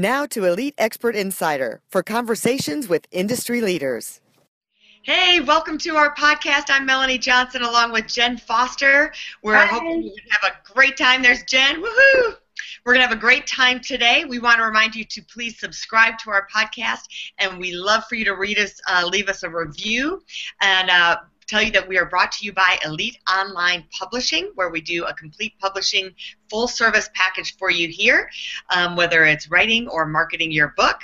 Now to Elite Expert Insider for conversations with industry leaders. Hey, welcome to our podcast. I'm Melanie Johnson along with Jen Foster. We're Hi. hoping you have a great time. There's Jen. Woohoo! We're going to have a great time today. We want to remind you to please subscribe to our podcast, and we love for you to read us, uh, leave us a review, and uh, tell you that we are brought to you by Elite Online Publishing, where we do a complete publishing full service package for you here, um, whether it's writing or marketing your book.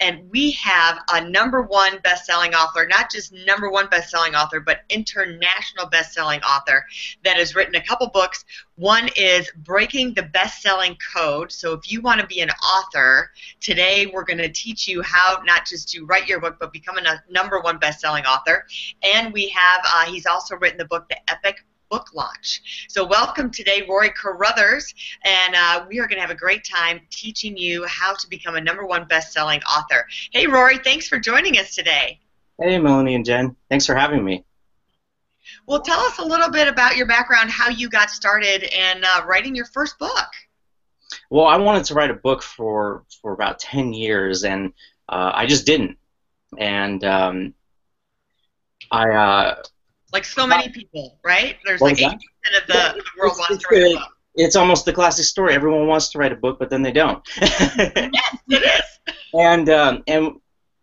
And we have a number one best-selling author, not just number one best-selling author, but international best-selling author that has written a couple books. One is Breaking the Best-Selling Code. So if you want to be an author, today we're going to teach you how not just to write your book, but become a number one best-selling author. And we have, uh, he's also written the book, The Epic book launch. So, welcome today, Rory Carruthers, and uh, we are going to have a great time teaching you how to become a number one best selling author. Hey, Rory, thanks for joining us today. Hey, Melanie and Jen. Thanks for having me. Well, tell us a little bit about your background, how you got started in uh, writing your first book. Well, I wanted to write a book for, for about 10 years, and uh, I just didn't. And um, I, uh, like so many people, right? There's like 80% of the, the world it's, wants to write a book. It's almost the classic story. Everyone wants to write a book, but then they don't. yes, it is. And um, and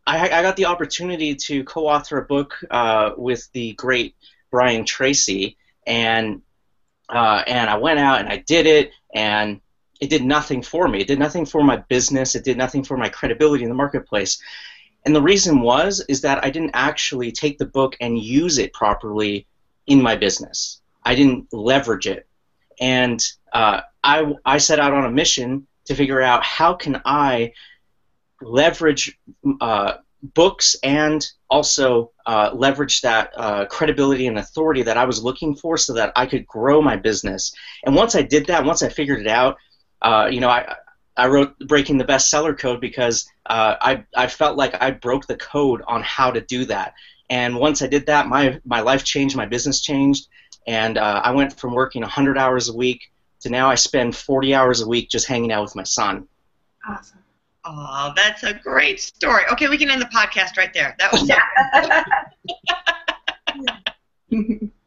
I, I got the opportunity to co-author a book uh, with the great Brian Tracy, and uh, and I went out and I did it, and it did nothing for me. It did nothing for my business. It did nothing for my credibility in the marketplace. And the reason was is that I didn't actually take the book and use it properly in my business. I didn't leverage it, and uh, I I set out on a mission to figure out how can I leverage uh, books and also uh, leverage that uh, credibility and authority that I was looking for so that I could grow my business. And once I did that, once I figured it out, uh, you know, I, I wrote Breaking the Bestseller Code because uh, I, I felt like I broke the code on how to do that. And once I did that, my, my life changed, my business changed, and uh, I went from working 100 hours a week to now I spend 40 hours a week just hanging out with my son. Awesome. Oh, that's a great story. Okay, we can end the podcast right there. That was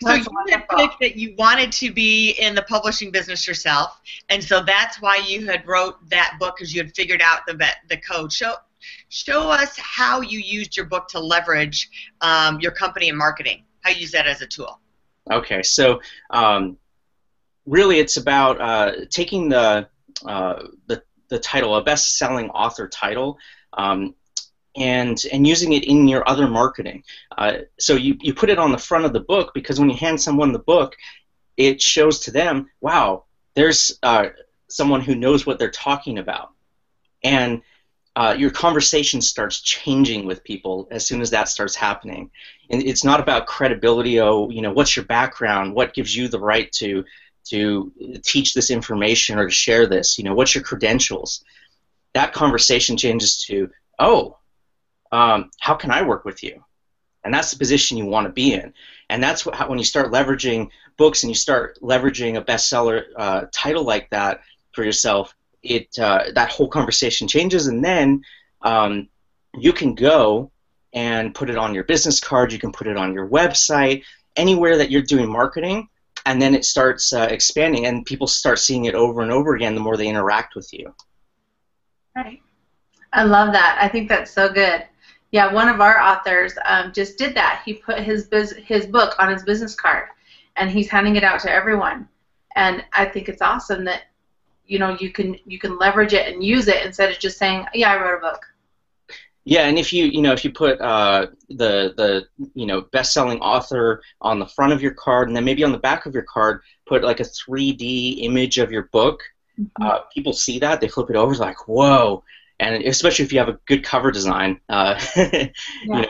so so you had picked that you wanted to be in the publishing business yourself, and so that's why you had wrote that book because you had figured out the the code. Show show us how you used your book to leverage um, your company and marketing. How you use that as a tool. Okay, so um, really, it's about uh, taking the uh, the the title, a best-selling author title, um, and and using it in your other marketing. Uh, so you, you put it on the front of the book because when you hand someone the book, it shows to them, wow, there's uh, someone who knows what they're talking about, and uh, your conversation starts changing with people as soon as that starts happening. And it's not about credibility. Oh, you know, what's your background? What gives you the right to to teach this information or to share this? You know, what's your credentials? That conversation changes to, oh, um, how can I work with you? And that's the position you want to be in. And that's what, how, when you start leveraging books and you start leveraging a bestseller uh, title like that for yourself, it uh, that whole conversation changes, and then um, you can go and put it on your business card. You can put it on your website, anywhere that you're doing marketing, and then it starts uh, expanding, and people start seeing it over and over again. The more they interact with you. Right. I love that. I think that's so good. Yeah, one of our authors um, just did that. He put his biz- his book on his business card, and he's handing it out to everyone. And I think it's awesome that you know you can you can leverage it and use it instead of just saying, "Yeah, I wrote a book." Yeah, and if you you know if you put uh, the the you know best-selling author on the front of your card, and then maybe on the back of your card, put like a 3D image of your book. Mm-hmm. Uh, people see that, they flip it over, it's like, "Whoa!" And especially if you have a good cover design. Uh, yeah. you know,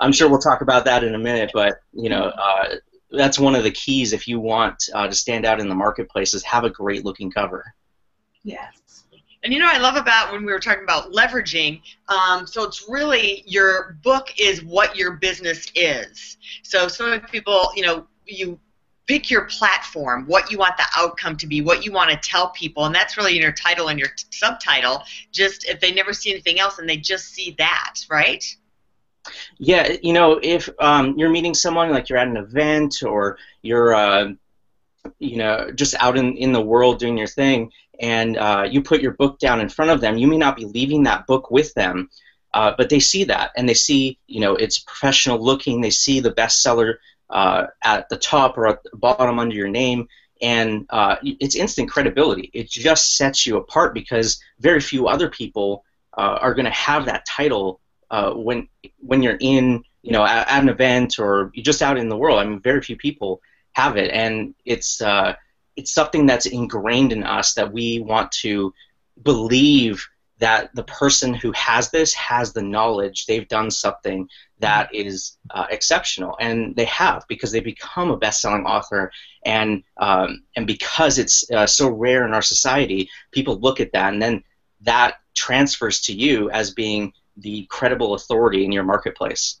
I'm sure we'll talk about that in a minute, but you know, uh, that's one of the keys if you want uh, to stand out in the marketplace is have a great looking cover. Yes. And you know, I love about when we were talking about leveraging. Um, so it's really your book is what your business is. So so many people, you know, you pick your platform, what you want the outcome to be, what you want to tell people, and that's really in your title and your t- subtitle. Just if they never see anything else and they just see that, right? Yeah, you know, if um, you're meeting someone, like you're at an event or you're, uh, you know, just out in, in the world doing your thing, and uh, you put your book down in front of them, you may not be leaving that book with them, uh, but they see that and they see, you know, it's professional looking. They see the bestseller uh, at the top or at the bottom under your name, and uh, it's instant credibility. It just sets you apart because very few other people uh, are going to have that title uh, when when you're in you know at, at, an event or you're just out in the world. I mean, very few people have it, and it's uh, it's something that's ingrained in us that we want to believe that the person who has this has the knowledge they've done something that is uh, exceptional. And they have because they become a best-selling author. And um, and because it's uh, so rare in our society people look at that. And then that transfers to you as being the credible authority in your marketplace.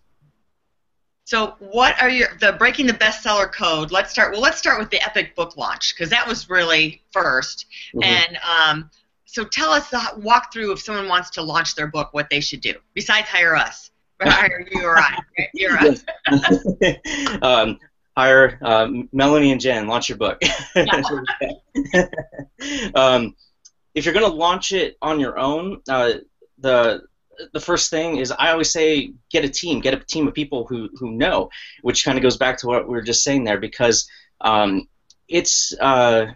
So what are your the breaking the bestseller code let's start well let's start with the epic book launch because that was really 1st mm-hmm. and um, so tell us the walkthrough if someone wants to launch their book, what they should do besides hire us, hire you or I. You're us. um, hire uh, Melanie and Jen. Launch your book. um, if you're going to launch it on your own, uh, the the first thing is I always say get a team, get a team of people who who know, which kind of goes back to what we were just saying there because um, it's uh,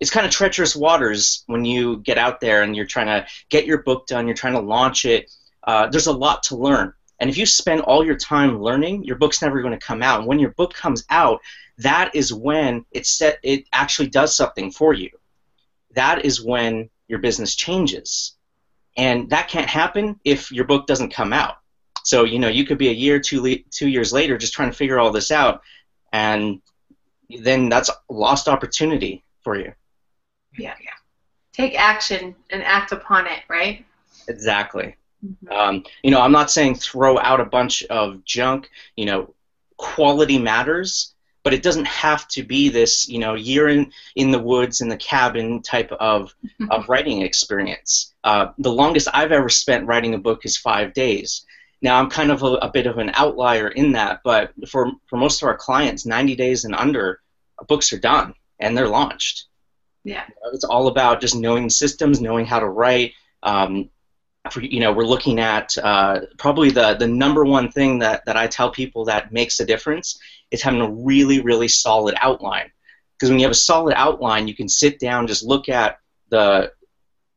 it's kind of treacherous waters when you get out there and you're trying to get your book done, you're trying to launch it. Uh, there's a lot to learn. And if you spend all your time learning, your book's never going to come out. And when your book comes out, that is when it set it actually does something for you. That is when your business changes. And that can't happen if your book doesn't come out. So, you know, you could be a year, two, le- two years later just trying to figure all this out, and then that's lost opportunity for you. Yeah, yeah. Take action and act upon it, right? Exactly. Mm-hmm. Um, you know, I'm not saying throw out a bunch of junk. You know, quality matters, but it doesn't have to be this, you know, year in in the woods in the cabin type of of writing experience. Uh, the longest I've ever spent writing a book is five days. Now I'm kind of a, a, bit of an outlier in that, but for for most of our clients, 90 days and under, books are done and they're launched. Yeah. It's all about just knowing systems, knowing how to write. Um, for, you know, we're looking at uh, probably the, the number one thing that, that I tell people that makes a difference is having a really, really solid outline. Because when you have a solid outline, you can sit down, just look at the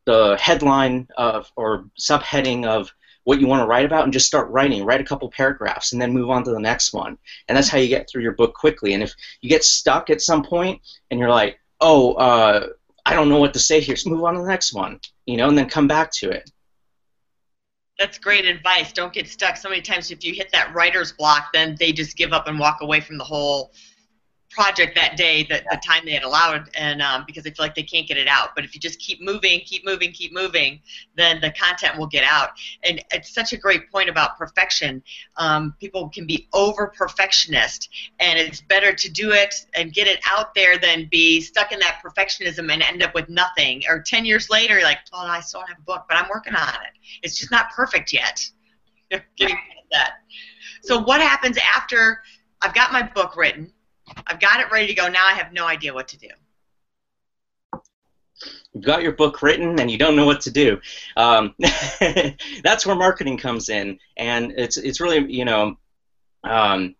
the headline of or subheading of what you want to write about and just start writing. Write a couple paragraphs and then move on to the next one. And that's how you get through your book quickly. And if you get stuck at some point and you're like, oh, uh, I don't know what to say here. Just move on to the next one, you know, and then come back to it. That's great advice. Don't get stuck. So many times, if you hit that writer's block, then they just give up and walk away from the whole project that day, the, the time they had allowed, and um, because they feel like they can't get it out. But if you just keep moving, keep moving, keep moving, then the content will get out. And it's such a great point about perfection. Um, people can be over perfectionist, and it's better to do it and get it out there than be stuck in that perfectionism and end up with nothing. Or 10 years later, you're like, oh, I still don't have a book, but I'm working on it. It's just not perfect yet. Getting that. So what happens after I've got my book written? I've got it ready to go. Now I have no idea what to do. You've got your book written and you don't know what to do. Um, that's where marketing comes in, and it's it's really you know. Um,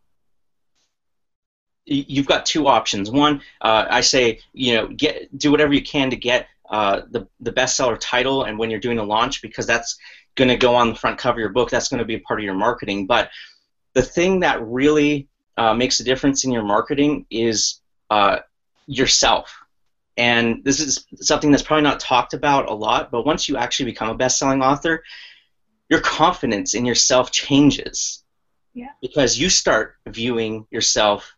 you've got two options. One, uh, I say, you know, get do whatever you can to get uh, the the bestseller title, and when you're doing a launch, because that's going to go on the front cover of your book. That's going to be a part of your marketing. But the thing that really uh, makes a difference in your marketing is uh, yourself. And this is something that's probably not talked about a lot, but once you actually become a best-selling author, your confidence in yourself changes. Yeah. Because you start viewing yourself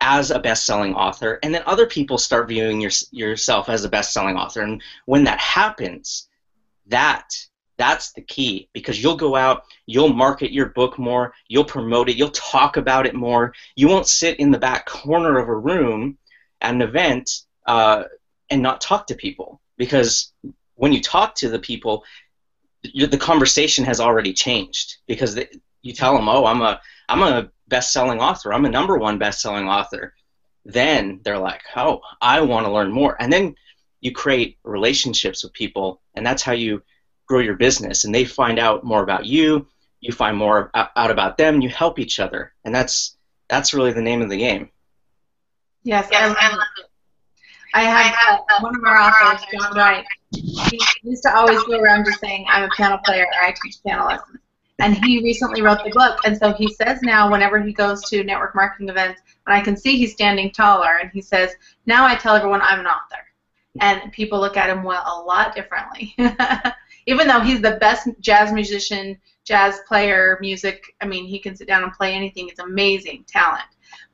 as a best-selling author, and then other people start viewing your, yourself as a best-selling author. And when that happens, that that's the key because you'll go out, you'll market your book more, you'll promote it, you'll talk about it more. You won't sit in the back corner of a room at an event uh, and not talk to people because when you talk to the people, the conversation has already changed because you tell them, "Oh, I'm a I'm a best-selling author. I'm a number one best-selling author." Then they're like, "Oh, I want to learn more." And then you create relationships with people, and that's how you grow your business and they find out more about you you find more out about them you help each other. And that's that's really the name of the game. Yes, I, love it. I had uh, one of our authors john wright he used to always go around just saying i'm a piano player or i teach piano lessons. And he recently wrote the book and so he says now whenever he goes to network marketing events and i can see he's standing taller and he says now i tell everyone i'm an author. And people look at him well a lot differently even though he's the best jazz musician, jazz player, music, I mean, he can sit down and play anything. It's amazing talent.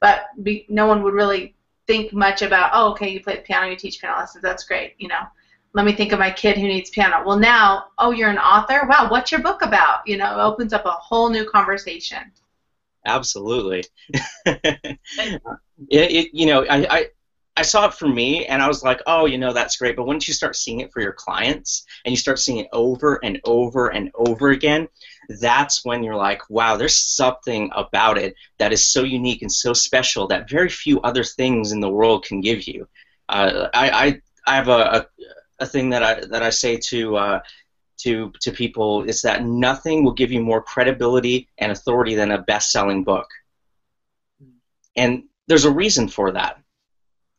But be, no one would really think much about, oh, okay, you play the piano, you teach piano lessons, that's great, you know. Let me think of my kid who needs piano. Well, now, oh, you're an author? Wow, what's your book about? You know, it opens up a whole new conversation. Absolutely. it, it, you know, I, I, I saw it for me and I was like, oh, you know, that's great. But once you start seeing it for your clients and you start seeing it over and over and over again, that's when you're like, wow, there's something about it that is so unique and so special that very few other things in the world can give you. Uh, I, I, I have a, a, a, thing that I, that I say to, uh, to, to people is that nothing will give you more credibility and authority than a best selling book. And there's a reason for that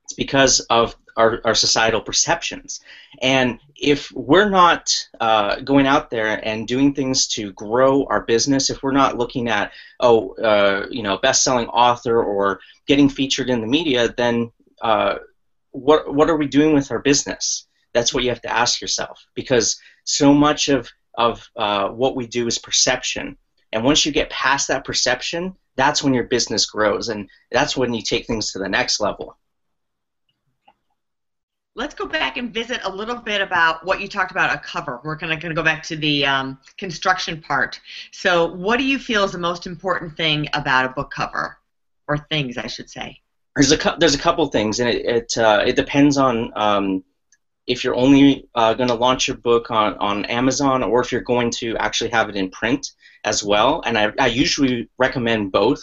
it's because of our, our societal perceptions. And if we're not uh, going out there and doing things to grow our business, if we're not looking at, oh, uh, you know, best-selling author or getting featured in the media, then uh, what, what are we doing with our business? That's what you have to ask yourself because so much of, of uh, what we do is perception. And once you get past that perception, that's when your business grows and that's when you take things to the next level let's go back and visit a little bit about what you talked about a cover. We're going to go back to the um, construction part. So, what do you feel is the most important thing about a book cover, or things, I should say? There's a there's a couple things, and it it, uh, it depends on um, if you're only uh, going to launch your book on, on Amazon or if you're going to actually have it in print as well. And I, I usually recommend both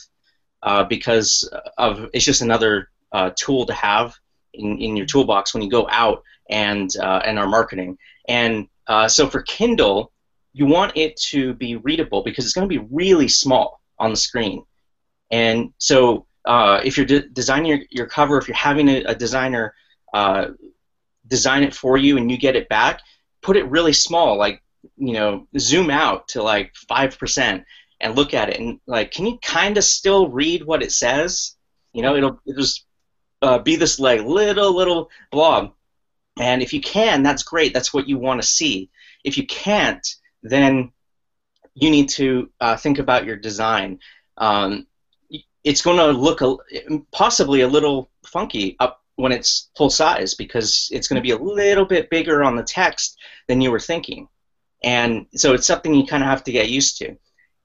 uh, because of it's just another uh, tool to have in, in your toolbox when you go out and uh, and are marketing. And uh, so for Kindle, you want it to be readable because it's going to be really small on the screen. And so uh, if you're de- designing your, your cover, if you're having a, a designer uh, design it for you and you get it back, put it really small, like you know, zoom out to like five percent and look at it and like, can you kind of still read what it says? You know, it'll, it'll just uh, be this like little little blog And if you can, that's great. That's what you want to see. If you can't, then you need to uh, think about your design. Um, it's going to look a, possibly a little funky up when it's full size because it's going to be a little bit bigger on the text than you were thinking. And so it's something you kind of have to get used to.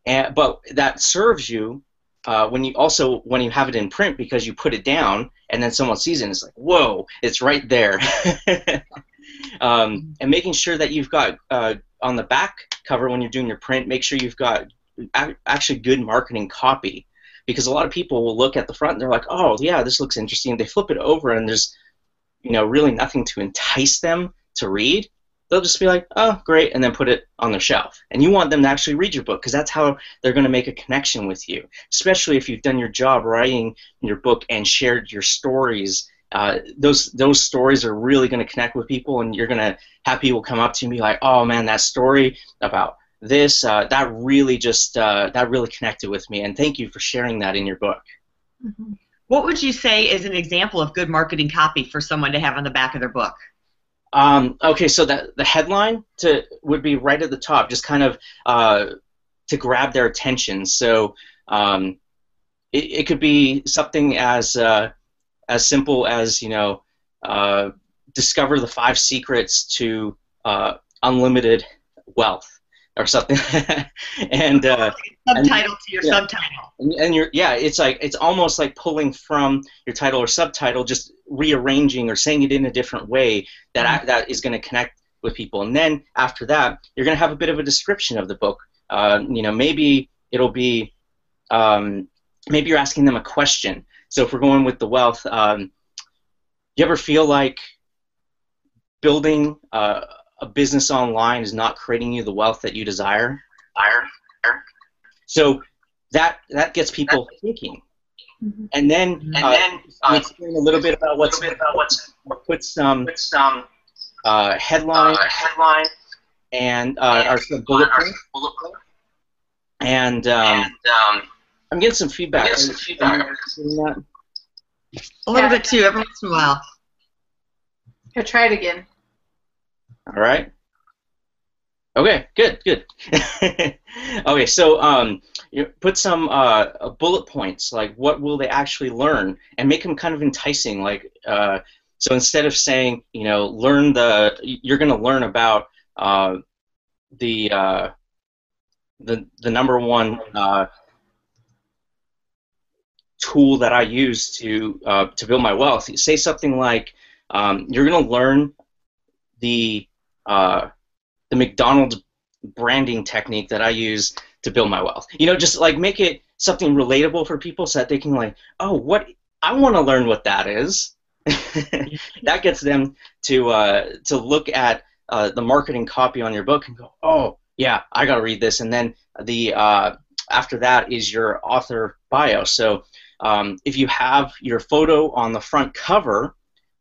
And, but that serves you uh, when you also when you have it in print because you put it down and then someone sees it and it's like whoa it's right there. Um, and making sure that you've got uh, on the back cover when you're doing your print make sure you've got actually good marketing copy. Because a lot of people will look at the front and they're like oh yeah this looks interesting. They flip it over and there's you know really nothing to entice them to read they'll just be like, oh, great, and then put it on their shelf. And you want them to actually read your book because that's how they're going to make a connection with you, especially if you've done your job writing your book and shared your stories. Uh, those those stories are really going to connect with people, and you're going to have people come up to you and be like, "Oh man, that story about this uh, that really just uh, that really connected with me, and thank you for sharing that in your book." Mm-hmm. What would you say is an example of good marketing copy for someone to have on the back of their book? Um, okay, so that the headline to would be right at the top, just kind of uh, to grab their attention. So um, it, it could be something as uh, as simple as you know uh, discover the five secrets to uh, unlimited wealth or something. And uh, subtitle and, to your yeah, subtitle. And, and you're yeah it's like it's almost like pulling from your title or subtitle just rearranging or saying it in a different way that mm-hmm. that is going to connect with people. And then after that you're going to have a bit of a description of the book. Uh, you know maybe it'll be um, maybe you're asking them a question. So if we're going with the wealth um, you ever feel like building uh, a business online is not creating you the wealth that you desire. So that that gets people thinking, mm-hmm. and then and uh, then uh, explain a little bit about what's bit about what's put some put some uh, headline uh, headline and uh, our some bullet points. Bullet point. And, um, and um, I'm getting some feedback. Getting some feedback. A little bit too, every once in a while. I'll try it again. All right. Okay, good, good. okay, so um, you put some uh, bullet points, like what will they actually learn, and make them kind of enticing. Like, uh, so instead of saying, you know, learn the, you're going to learn about uh, the uh, the the number one uh, tool that I use to uh, to build my wealth. Say something like, um, you're going to learn the uh, the McDonald's branding technique that I use to build my wealth. You know, just like make it something relatable for people so that they can like, oh, what I want to learn what that is. that gets them to uh, to look at uh, the marketing copy on your book and go, oh, yeah, I got to read this. And then the uh, after that is your author bio. So um, if you have your photo on the front cover,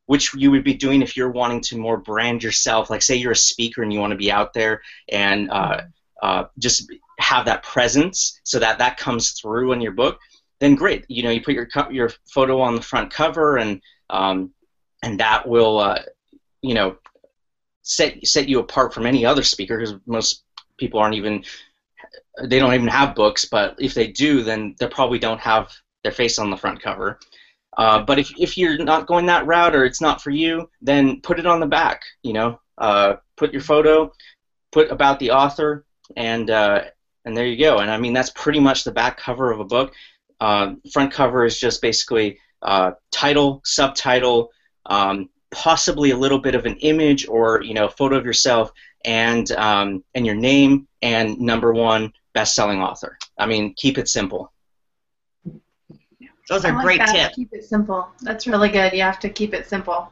which you would be doing if you're wanting to more brand yourself. Like, say you're a speaker and you want to be out there and uh, uh, just have that presence so that that comes through in your book. Then great, you know, you put your your photo on the front cover and um, and that will uh, you know set set you apart from any other speaker because most people aren't even they don't even have books, but if they do, then they probably don't have their face on the front cover. Uh, but if, if you're not going that route or it's not for you, then put it on the back. You know, uh, put your photo, put about the author, and uh, and there you go. And I mean that's pretty much the back cover of a book. Uh, front cover is just basically uh, title, subtitle, um, possibly a little bit of an image or you know photo of yourself, and um, and your name and number one best-selling author. I mean, keep it simple. Those are like great that. tips. Keep it simple. That's really good. You have to keep it simple.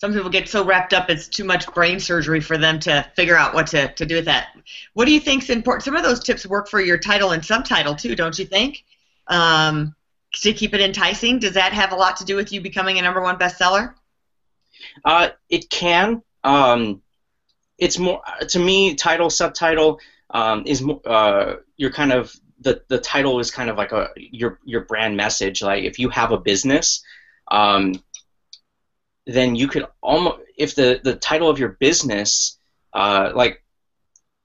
Some people get so wrapped up it's too much brain surgery for them to figure out what to, to do with that. What do you think is important? Some of those tips work for your title and subtitle too, don't you think? Um, to keep it enticing, does that have a lot to do with you becoming a number one bestseller? Uh, it can. Um, it's more to me. Title, subtitle um, is uh, you're kind of the the title is kind of like a your your brand message. Like if you have a business, um, then you could almost if the the title of your business, uh, like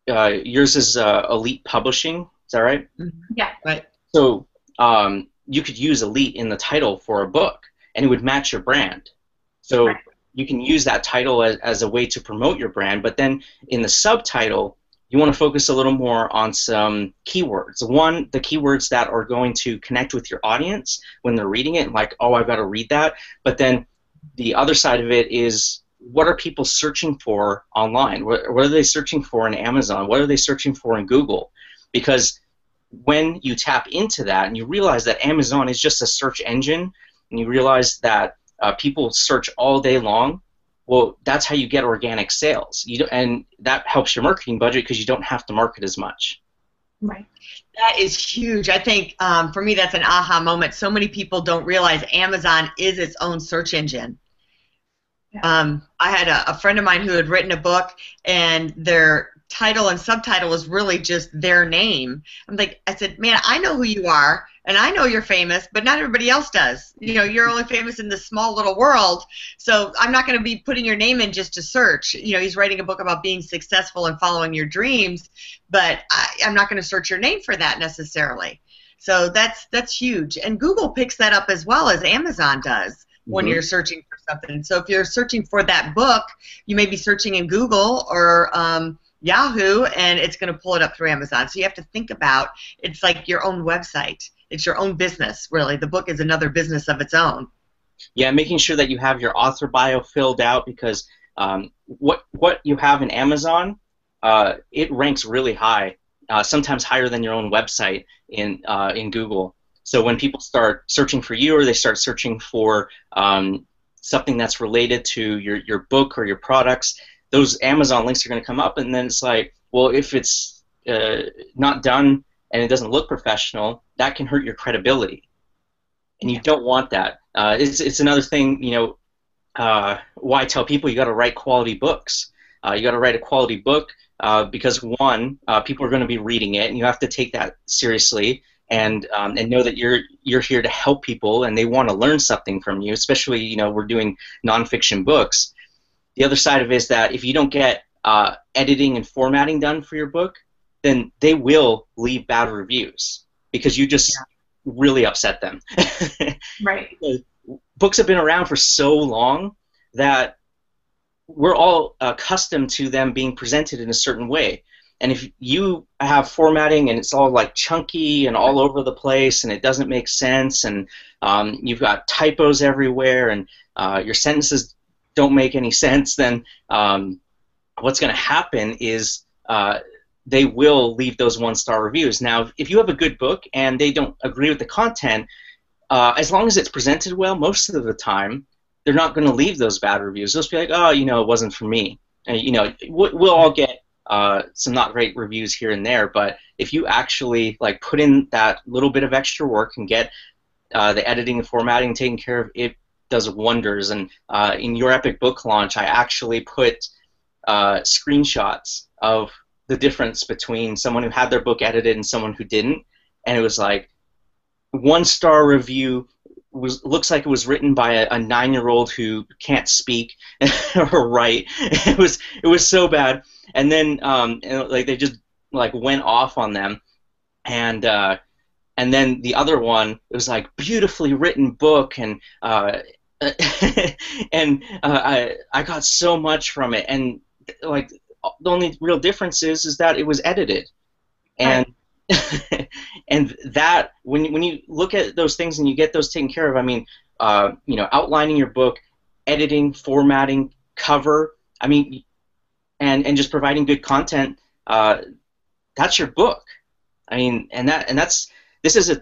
uh, yours is uh, Elite Publishing. Is that right? Mm-hmm. Yeah. Right. So um, you could use Elite in the title for a book, and it would match your brand. So. Right. You can use that title as, as a way to promote your brand, but then in the subtitle, you want to focus a little more on some keywords. One, the keywords that are going to connect with your audience when they're reading it, like, oh, I've got to read that. But then the other side of it is what are people searching for online? What, what are they searching for in Amazon? What are they searching for in Google? Because when you tap into that and you realize that Amazon is just a search engine, and you realize that uh, people search all day long, well, that's how you get organic sales. You and that helps your marketing budget because you don't have to market as much. Right. That is huge. I think um, for me that's an aha moment. So many people don't realize Amazon is its own search engine. Yeah. Um, I had a, a friend of mine who had written a book, and their title and subtitle was really just their name. I'm like, I said, man, I know who you are and I know you're famous, but not everybody else does. You know, you're only famous in this small little world, so I'm not going to be putting your name in just to search. You know, he's writing a book about being successful and following your dreams, but I, I'm not going to search your name for that necessarily. So that's that's huge, and Google picks that up as well as Amazon does when mm-hmm. you're searching for something. So if you're searching for that book, you may be searching in Google or um, Yahoo, and it's going to pull it up through Amazon. So you have to think about it's like your own website. It's your own business, really. The book is another business of its own. Yeah, making sure that you have your author bio filled out because um, what what you have in Amazon, uh, it ranks really high, uh, sometimes higher than your own website in uh, in Google. So when people start searching for you, or they start searching for um, something that's related to your your book or your products, those Amazon links are going to come up, and then it's like, well, if it's uh, not done and it doesn't look professional, that can hurt your credibility, and you don't want that. Uh, it's it's another thing, you know. Uh, why tell people you got to write quality books. Uh, you got to write a quality book uh, because one, uh, people are going to be reading it, and you have to take that seriously and um, and know that you're you're here to help people and they want to learn something from you. Especially, you know, we're doing nonfiction books. The other side of it is that if you don't get uh, editing and formatting done for your book, then they will leave bad reviews because you just yeah. really upset them. right. Books have been around for so long that we're all accustomed to them being presented in a certain way. And if you have formatting and it's all like chunky and all over the place and it doesn't make sense and um, you've got typos everywhere and uh, your sentences don't make any sense, then um, what's going to happen is uh, they will leave those one star reviews. Now, if you have a good book and they don't agree with the content, uh, as long as it's presented well, most of the time, they're not going to leave those bad reviews. They'll just be like, oh, you know, it wasn't for me. And, you know, we'll all get uh, some not great reviews here and there, but if you actually like put in that little bit of extra work and get uh, the editing and formatting taken care of, it does wonders. And uh, in your Epic Book launch, I actually put uh, screenshots of the difference between someone who had their book edited and someone who didn't, and it was like one star review was looks like it was written by a, a nine year old who can't speak or write. It was it was so bad, and then um, and, like they just like went off on them, and uh, and then the other one it was like beautifully written book. And uh, and uh, I I got so much from it. And like the only real difference is is that it was edited and right. and that when when you look at those things and you get those taken care of I mean uh, you know outlining your book editing formatting cover I mean and and just providing good content uh, that's your book I mean and that and that's this is a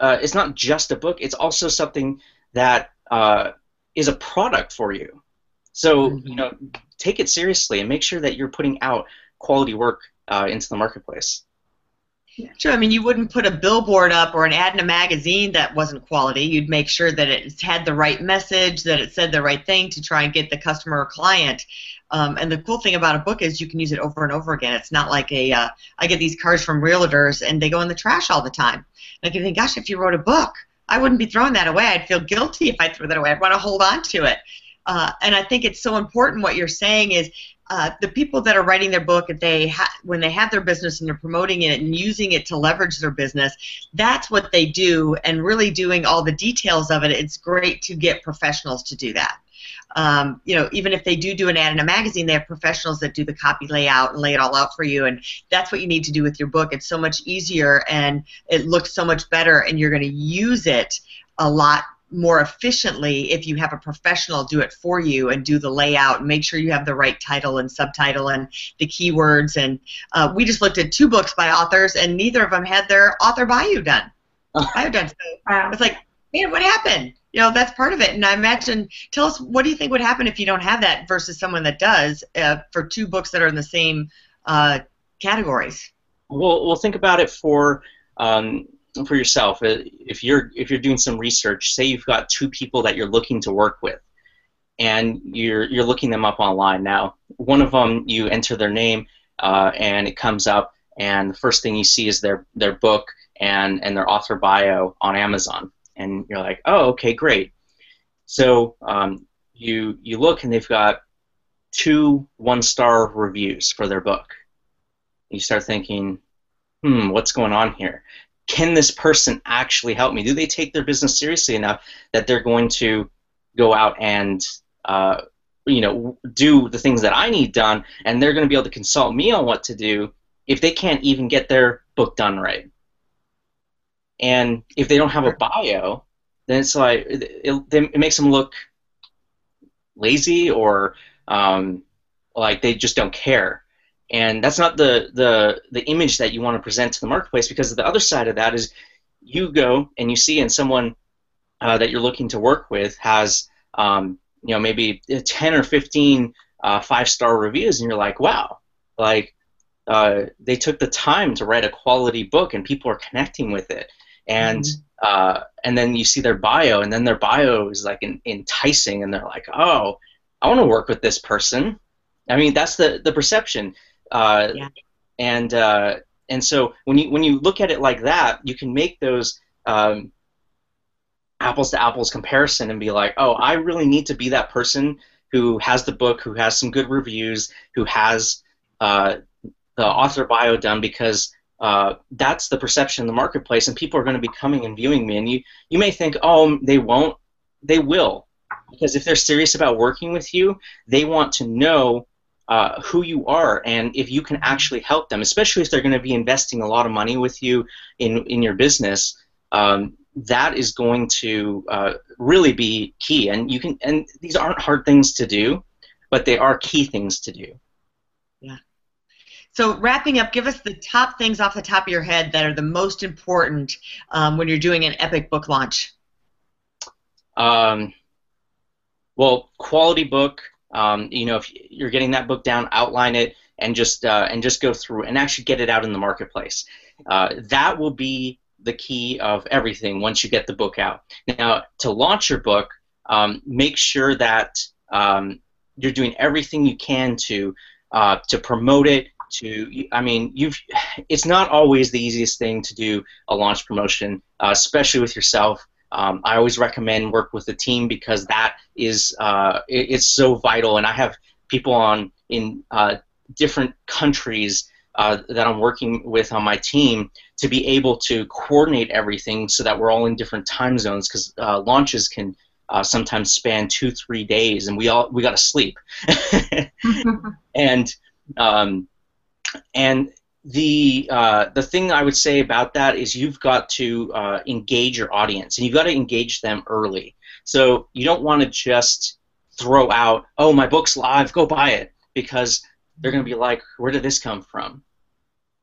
uh, it's not just a book. It's also something that uh, is a product for you. So mm-hmm. you know, take it seriously and make sure that you're putting out quality work uh, into the marketplace. Sure. I mean, you wouldn't put a billboard up or an ad in a magazine that wasn't quality. You'd make sure that it had the right message, that it said the right thing to try and get the customer or client. Um, and the cool thing about a book is you can use it over and over again. It's not like a. Uh, I get these cards from realtors and they go in the trash all the time. Like you think, gosh, if you wrote a book, I wouldn't be throwing that away. I'd feel guilty if I threw that away. I'd want to hold on to it. Uh, and I think it's so important. What you're saying is uh, the people that are writing their book, if they ha- when they have their business and they're promoting it and using it to leverage their business, that's what they do. And really doing all the details of it, it's great to get professionals to do that. Um, you know, even if they do do an ad in a magazine, they have professionals that do the copy layout and lay it all out for you. And that's what you need to do with your book. It's so much easier and it looks so much better, and you're going to use it a lot more efficiently if you have a professional do it for you and do the layout and make sure you have the right title and subtitle and the keywords. And uh, we just looked at two books by authors, and neither of them had their author bio done. bio done. So wow. it's like, man, what happened? You know, that's part of it. And I imagine, tell us, what do you think would happen if you don't have that versus someone that does uh, for two books that are in the same uh, categories? Well, well, think about it for um, for yourself, uh, if you're if you're doing some research, say you've got two people that you're looking to work with, and you're you're looking them up online. Now, one of them you enter their name, uh, and it comes up, and the first thing you see is their their book, and and their author bio on Amazon, and you're like, oh, okay, great. So um, you you look and they've got two one-star reviews for their book. You start thinking, hmm, what's going on here? Can this person actually help me? Do they take their business seriously enough that they're going to go out and uh, you know do the things that I need done, and they're going to be able to consult me on what to do if they can't even get their book done right? And if they don't have a bio, then it's like it, it, it makes them look lazy or um, like they just don't care. And that's not the, the, the image that you want to present to the marketplace because the other side of that is you go and you see and someone uh, that you're looking to work with has um, you know maybe 10 or 15 uh, five star reviews and you're like wow. Like uh, they took the time to write a quality book and people are connecting with it. And mm-hmm. uh, and then you see their bio and then their bio is like enticing and they're like oh I want to work with this person. I mean that's the the perception uh, yeah. and uh, and so when you when you look at it like that you can make those um, apples to apples comparison and be like oh I really need to be that person who has the book who has some good reviews who has uh, the author bio done because uh, that's the perception in the marketplace, and people are going to be coming and viewing me. And you, you may think, oh, they won't. They will, because if they're serious about working with you, they want to know uh, who you are and if you can actually help them, especially if they're going to be investing a lot of money with you in in your business. Um, that is going to uh, really be key, and you can. And these aren't hard things to do, but they are key things to do. Yeah. So wrapping up, give us the top things off the top of your head that are the most important um, when you're doing an epic book launch. Um, well, quality book. Um, you know, if you're getting that book down, outline it and just uh, and just go through and actually get it out in the marketplace. Uh, that will be the key of everything once you get the book out. Now, to launch your book, um, make sure that um, you're doing everything you can to uh, to promote it, to i mean you've it's not always the easiest thing to do a launch promotion uh, especially with yourself um, i always recommend work with a team because that is uh, it, it's so vital. And i have people on in uh, different countries uh, that i'm working with on my team to be able to coordinate everything so that we're all in different time zones because uh, launches can uh, sometimes span two three days and we all we got to sleep. And um, and the uh, the thing I would say about that is you've got to uh, engage your audience, and you've got to engage them early. So you don't want to just throw out, "Oh, my book's live, go buy it," because they're going to be like, "Where did this come from?"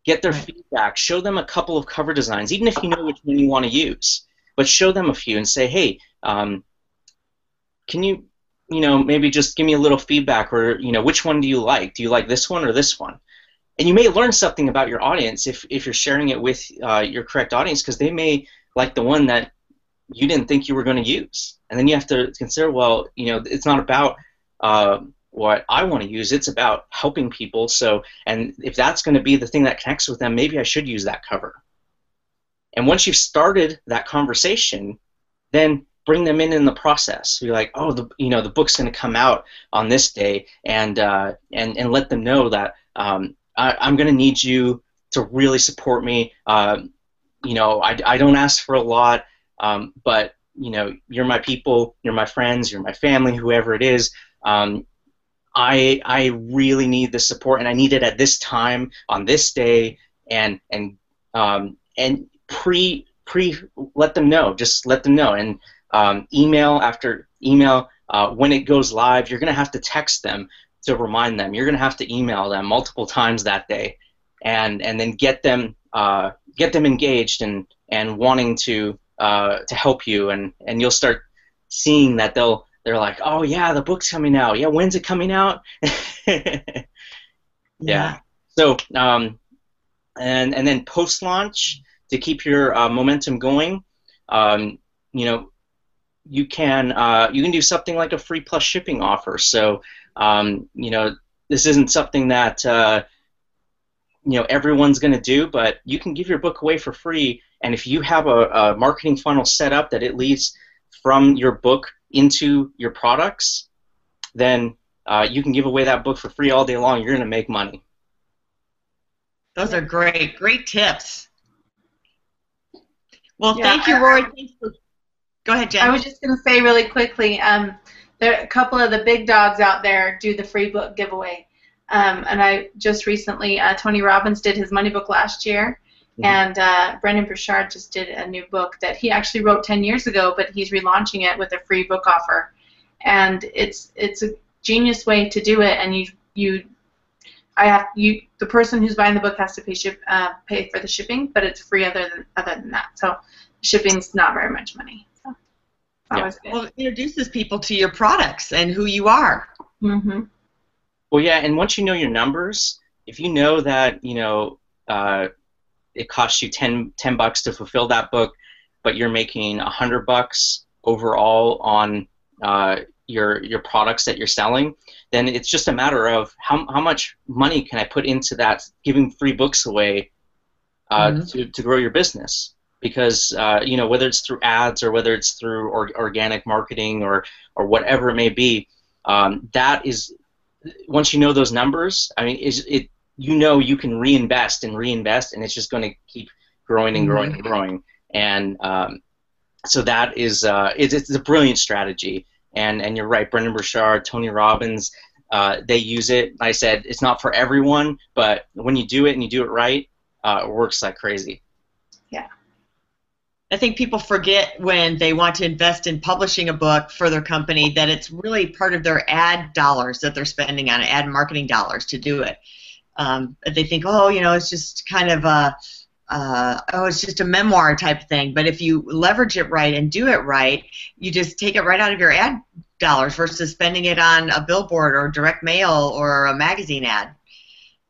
Get their feedback. Show them a couple of cover designs, even if you know which one you want to use. But show them a few and say, "Hey, um, can you, you know, maybe just give me a little feedback, or you know, which one do you like? Do you like this one or this one?" And you may learn something about your audience if, if you're sharing it with uh, your correct audience because they may like the one that you didn't think you were going to use. And then you have to consider well you know it's not about uh, what i want to use it's about helping people. So and if that's going to be the thing that connects with them maybe i should use that cover. And once you've started that conversation then bring them in in the process. Be like oh the you know the book's going to come out on this day and uh, and and let them know that um, I, am going to need you to really support me. Um, you know, I, I don't ask for a lot, um, but you know, you're my people, you're my friends, you're my family, whoever it is. Um, I I really need the support, and I need it at this time on this day, and and um, and pre pre let them know, just let them know, and um, email after email. Uh, when it goes live, you're going to have to text them to remind them. You're going to have to email them multiple times that day, and and then get them uh, get them engaged and and wanting to uh, to help you, and and you'll start seeing that they'll they're like, oh yeah, the book's coming out. Yeah, when's it coming out? yeah. yeah. So um, and and then post launch to keep your uh, momentum going. Um, you know, you can uh, you can do something like a free plus shipping offer. So um, you know, this isn't something that uh, you know everyone's going to do, but you can give your book away for free And if you have a, a marketing funnel set up that it leads from your book into your products, then uh, you can give away that book for free all day long. You're going to make money. Those are great, great tips. Well, yeah, thank you, Rory. Go ahead, Jen. I was just going to say really quickly. Um, there a couple of the big dogs out there do the free book giveaway, um, and I just recently uh, Tony Robbins did his money book last year, mm-hmm. and uh, Brendon Burchard just did a new book that he actually wrote 10 years ago, but he's relaunching it with a free book offer, and it's it's a genius way to do it, and you you I have you the person who's buying the book has to pay ship uh, pay for the shipping, but it's free other than other than that. So shipping's not very much money. So yeah. Well, it introduces people to your products and who you are. Mm-hmm. Well, yeah, and once you know your numbers, if you know that you know uh, it costs you 10, 10 bucks to fulfill that book, but you're making a hundred bucks overall on uh, your your products that you're selling, then it's just a matter of how, how much money can I put into that giving free books away uh, mm-hmm. to, to grow your business. Because uh, you know whether it's through ads or whether it's through or, organic marketing or or whatever it may be, um, that is once you know those numbers. I mean, is it you know you can reinvest and reinvest, and it's just going to keep growing and growing mm-hmm. and growing. And um, so that is uh, it's, it's a brilliant strategy and and you're right, Brendon Burchard, Tony Robbins, uh, they use it. I said it's not for everyone, but when you do it and you do it right, uh, it works like crazy. Yeah. I think people forget when they want to invest in publishing a book for their company that it's really part of their ad dollars that they're spending on ad marketing dollars to do it. Um, they think, oh, you know, it's just kind of a uh, oh, it's just a memoir type thing. But if you leverage it right and do it right, you just take it right out of your ad dollars versus spending it on a billboard or direct mail or a magazine ad.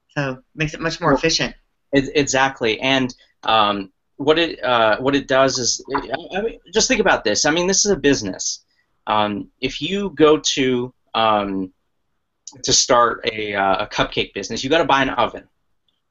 So it makes it much more efficient. Exactly, and um, what it uh, what it does is, I mean, just think about this. I mean, this is a business. Um, if you go to um, to start a, uh, a cupcake business, you got to buy an oven.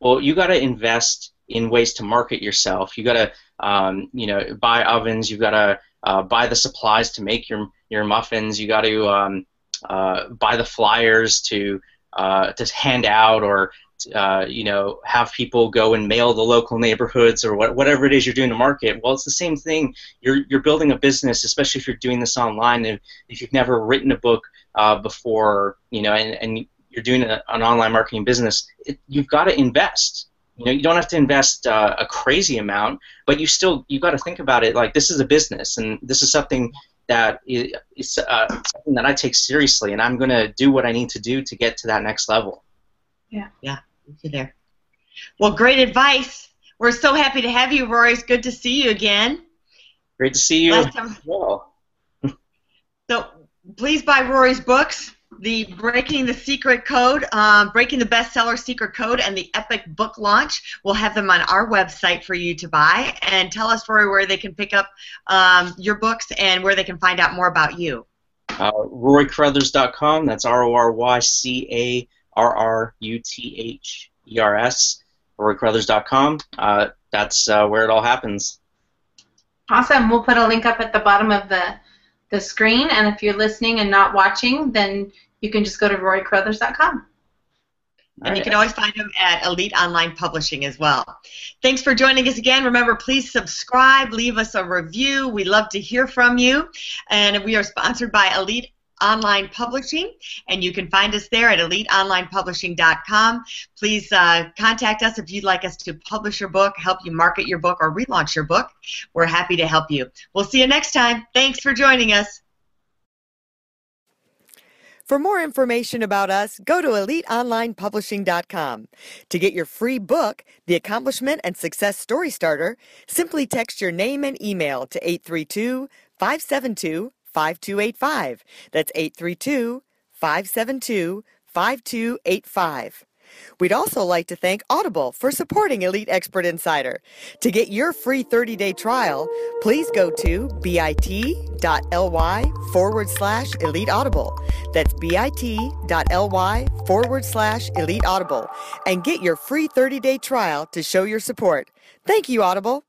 Well, you got to invest in ways to market yourself. You got to, um, you know, buy ovens. You got to uh, buy the supplies to make your your muffins. You got to um, uh, buy the flyers to uh, to hand out, or uh, you know, have people go and mail the local neighborhoods, or what, whatever it is you're doing to market. Well, it's the same thing. You're you're building a business, especially if you're doing this online. If, if you've never written a book uh, before, you know, and, and you're doing a, an online marketing business, it, you've got to invest you know, you don't have to invest uh, a crazy amount, but you still you got to think about it like this is a business, and this is something that is uh, something that I take seriously, and I'm going to do what I need to do to get to that next level. Yeah, yeah, there. Well, great advice. We're so happy to have you, Rory. It's good to see you again. Great to see you. Last time. Well. so please buy Rory's books the Breaking the Secret Code, um, Breaking the Bestseller Secret Code, and the Epic Book Launch. We'll have them on our website for you to buy. And tell us, Rory, where they can pick up um, your books and where they can find out more about you. Uh, RoryCarruthers.com. That's R O R Y C A R R U T H E R S. RoryCarruthers.com. Uh, that's uh, where it all happens. Awesome. We'll put a link up at the bottom of the the screen. And if you're listening and not watching, then you can just go to rorycarruthers.com. And you can always find them at Elite Online Publishing as well. Thanks for joining us again. Remember, please subscribe, leave us a review. We love to hear from you. And we are sponsored by Elite Online Publishing, and you can find us there at eliteonlinepublishing.com. Please uh, contact us if you'd like us to publish your book, help you market your book, or relaunch your book. We're happy to help you. We'll see you next time. Thanks for joining us. For more information about us, go to eliteonlinepublishing.com. To get your free book, The Accomplishment and Success Story Starter, simply text your name and email to 832 572 5285. That's 832 572 5285. We'd also like to thank Audible for supporting Elite Expert Insider. To get your free 30 day trial, please go to bit.ly forward slash elite audible. That's bit.ly forward slash elite audible and get your free 30 day trial to show your support. Thank you, Audible.